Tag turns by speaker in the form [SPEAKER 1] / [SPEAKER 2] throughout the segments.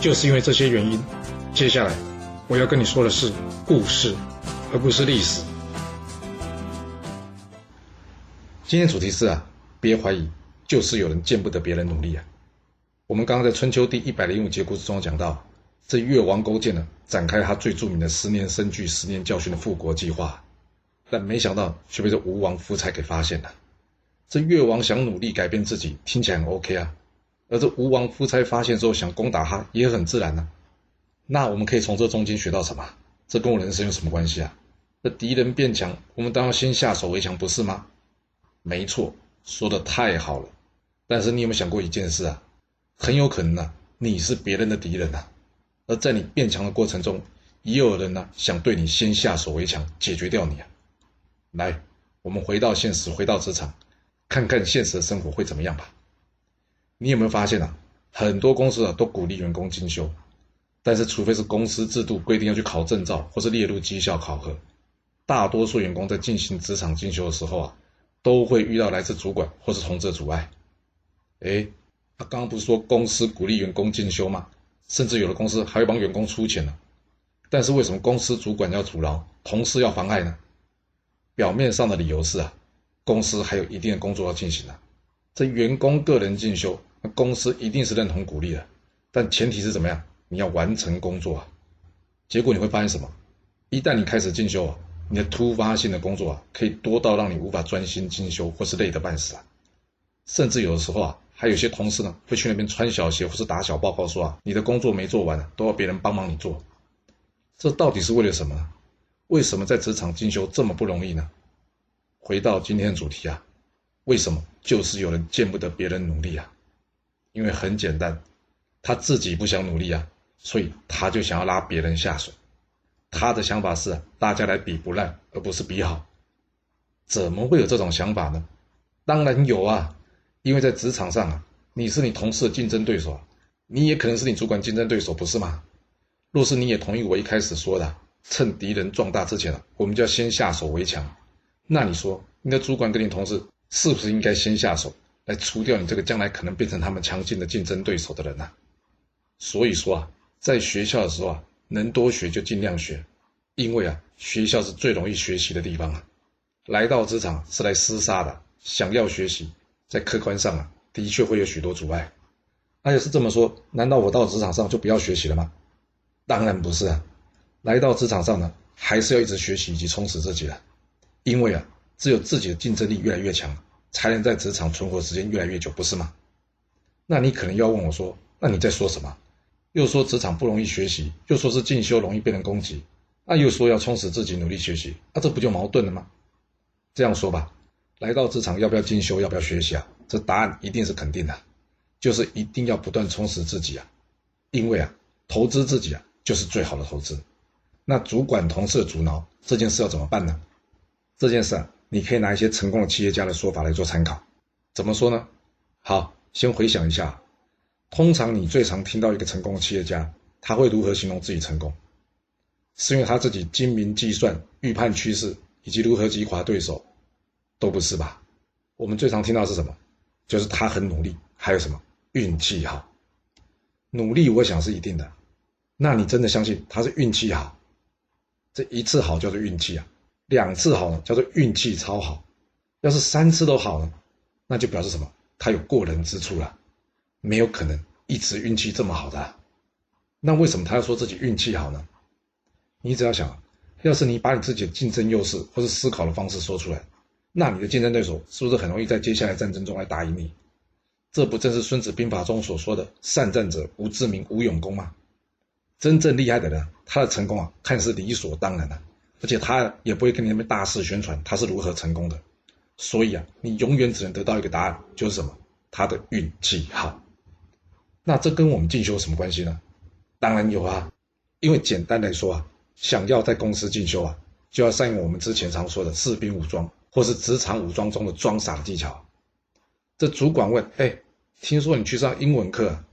[SPEAKER 1] 就是因为这些原因，接下来我要跟你说的是故事，而不是历史。今天主题是啊，别怀疑，就是有人见不得别人努力啊。我们刚刚在春秋第一百零五节故事中讲到，这越王勾践呢，展开他最著名的十年生聚、十年教训的复国计划，但没想到却被这吴王夫差给发现了。这越王想努力改变自己，听起来很 OK 啊。而这吴王夫差发现之后，想攻打他也很自然呢。那我们可以从这中间学到什么？这跟我人生有什么关系啊？这敌人变强，我们当然先下手为强，不是吗？没错，说的太好了。但是你有没有想过一件事啊？很有可能呢，你是别人的敌人呐。而在你变强的过程中，也有人呢想对你先下手为强，解决掉你啊。来，我们回到现实，回到职场，看看现实的生活会怎么样吧。你有没有发现啊？很多公司啊都鼓励员工进修，但是除非是公司制度规定要去考证照或是列入绩效考核，大多数员工在进行职场进修的时候啊，都会遇到来自主管或是同事的阻碍。哎，他刚刚不是说公司鼓励员工进修吗？甚至有的公司还会帮员工出钱呢。但是为什么公司主管要阻挠，同事要妨碍呢？表面上的理由是啊，公司还有一定的工作要进行啊，这员工个人进修。那公司一定是认同鼓励的，但前提是怎么样？你要完成工作啊。结果你会发现什么？一旦你开始进修啊，你的突发性的工作啊，可以多到让你无法专心进修，或是累得半死啊。甚至有的时候啊，还有些同事呢，会去那边穿小鞋或是打小报告说啊，你的工作没做完，都要别人帮忙你做。这到底是为了什么呢？为什么在职场进修这么不容易呢？回到今天的主题啊，为什么就是有人见不得别人努力啊？因为很简单，他自己不想努力啊，所以他就想要拉别人下水。他的想法是大家来比不烂，而不是比好。怎么会有这种想法呢？当然有啊，因为在职场上啊，你是你同事的竞争对手，你也可能是你主管竞争对手，不是吗？若是你也同意我一开始说的，趁敌人壮大之前啊，我们就要先下手为强。那你说，你的主管跟你同事是不是应该先下手？来除掉你这个将来可能变成他们强劲的竞争对手的人呐。所以说啊，在学校的时候啊，能多学就尽量学，因为啊，学校是最容易学习的地方啊。来到职场是来厮杀的，想要学习，在客观上啊，的确会有许多阻碍。那要是这么说，难道我到职场上就不要学习了吗？当然不是啊，来到职场上呢，还是要一直学习以及充实自己的，因为啊，只有自己的竞争力越来越强。才能在职场存活时间越来越久，不是吗？那你可能要问我说：“那你在说什么？又说职场不容易学习，又说是进修容易被人攻击，那又说要充实自己，努力学习，那这不就矛盾了吗？”这样说吧，来到职场要不要进修，要不要学习啊？这答案一定是肯定的，就是一定要不断充实自己啊，因为啊，投资自己啊，就是最好的投资。那主管同事的阻挠这件事要怎么办呢？这件事啊。你可以拿一些成功的企业家的说法来做参考，怎么说呢？好，先回想一下，通常你最常听到一个成功的企业家，他会如何形容自己成功？是因为他自己精明计算、预判趋势，以及如何击垮对手，都不是吧？我们最常听到是什么？就是他很努力，还有什么运气好？努力，我想是一定的。那你真的相信他是运气好？这一次好叫做运气啊？两次好呢，叫做运气超好；要是三次都好呢，那就表示什么？他有过人之处了。没有可能一直运气这么好的。那为什么他要说自己运气好呢？你只要想，要是你把你自己的竞争优势或是思考的方式说出来，那你的竞争对手是不是很容易在接下来战争中来打赢你？这不正是《孙子兵法》中所说的“善战者无智名，无勇功”吗？真正厉害的人，他的成功啊，看似理所当然的。而且他也不会跟你那边大肆宣传他是如何成功的，所以啊，你永远只能得到一个答案，就是什么？他的运气好。那这跟我们进修有什么关系呢？当然有啊，因为简单来说啊，想要在公司进修啊，就要善用我们之前常说的士兵武装或是职场武装中的装傻的技巧。这主管问：“哎，听说你去上英文课，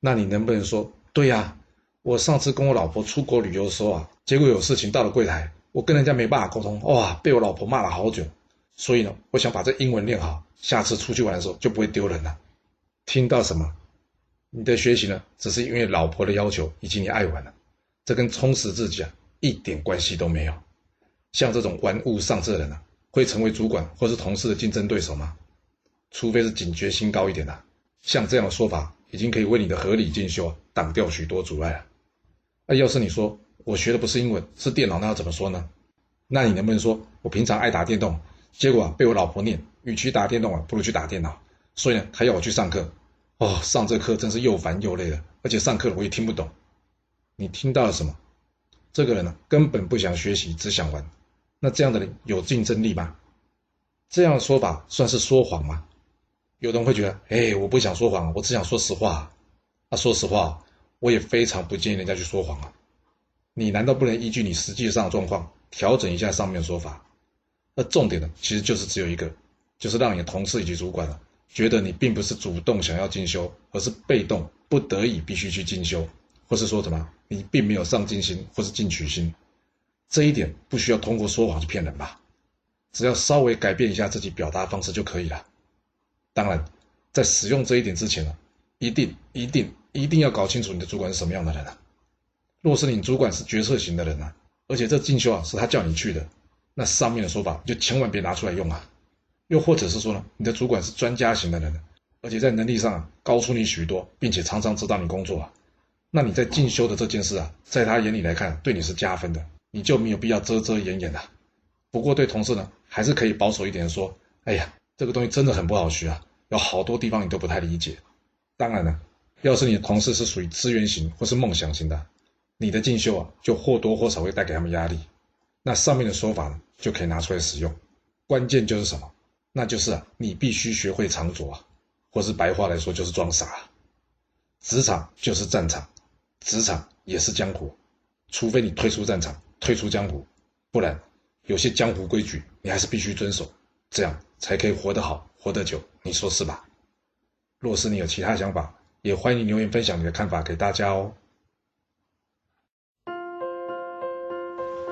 [SPEAKER 1] 那你能不能说对呀？我上次跟我老婆出国旅游的时候啊，结果有事情到了柜台，我跟人家没办法沟通，哇，被我老婆骂了好久。所以呢，我想把这英文练好，下次出去玩的时候就不会丢人了。”听到什么？你的学习呢，只是因为老婆的要求以及你爱玩了，这跟充实自己啊一点关系都没有。像这种玩物丧志的人呢，会成为主管或是同事的竞争对手吗？除非是警觉心高一点的。像这样的说法，已经可以为你的合理进修挡掉许多阻碍了。那要是你说我学的不是英文，是电脑，那要怎么说呢？那你能不能说我平常爱打电动，结果被我老婆念，与其打电动啊，不如去打电脑，所以呢，她要我去上课。哦，上这课真是又烦又累的，而且上课我也听不懂。你听到了什么？这个人呢，根本不想学习，只想玩。那这样的人有竞争力吗？这样的说法算是说谎吗？有人会觉得，哎，我不想说谎，我只想说实话。那说实话，我也非常不建议人家去说谎啊。你难道不能依据你实际上的状况调整一下上面的说法？那重点呢，其实就是只有一个，就是让你的同事以及主管啊。觉得你并不是主动想要进修，而是被动不得已必须去进修，或是说什么你并没有上进心或是进取心，这一点不需要通过说谎去骗人吧？只要稍微改变一下自己表达方式就可以了。当然，在使用这一点之前呢，一定一定一定要搞清楚你的主管是什么样的人啊。若是你主管是决策型的人啊，而且这进修啊是他叫你去的，那上面的说法就千万别拿出来用啊。又或者是说呢，你的主管是专家型的人，而且在能力上高出你许多，并且常常指导你工作啊，那你在进修的这件事啊，在他眼里来看，对你是加分的，你就没有必要遮遮掩掩的。不过对同事呢，还是可以保守一点说，哎呀，这个东西真的很不好学啊，有好多地方你都不太理解。当然了，要是你的同事是属于资源型或是梦想型的，你的进修啊，就或多或少会带给他们压力。那上面的说法呢，就可以拿出来使用。关键就是什么？那就是啊，你必须学会藏拙啊，或是白话来说就是装傻。职场就是战场，职场也是江湖，除非你退出战场，退出江湖，不然有些江湖规矩你还是必须遵守，这样才可以活得好，活得久。你说是吧？若是你有其他想法，也欢迎留言分享你的看法给大家哦。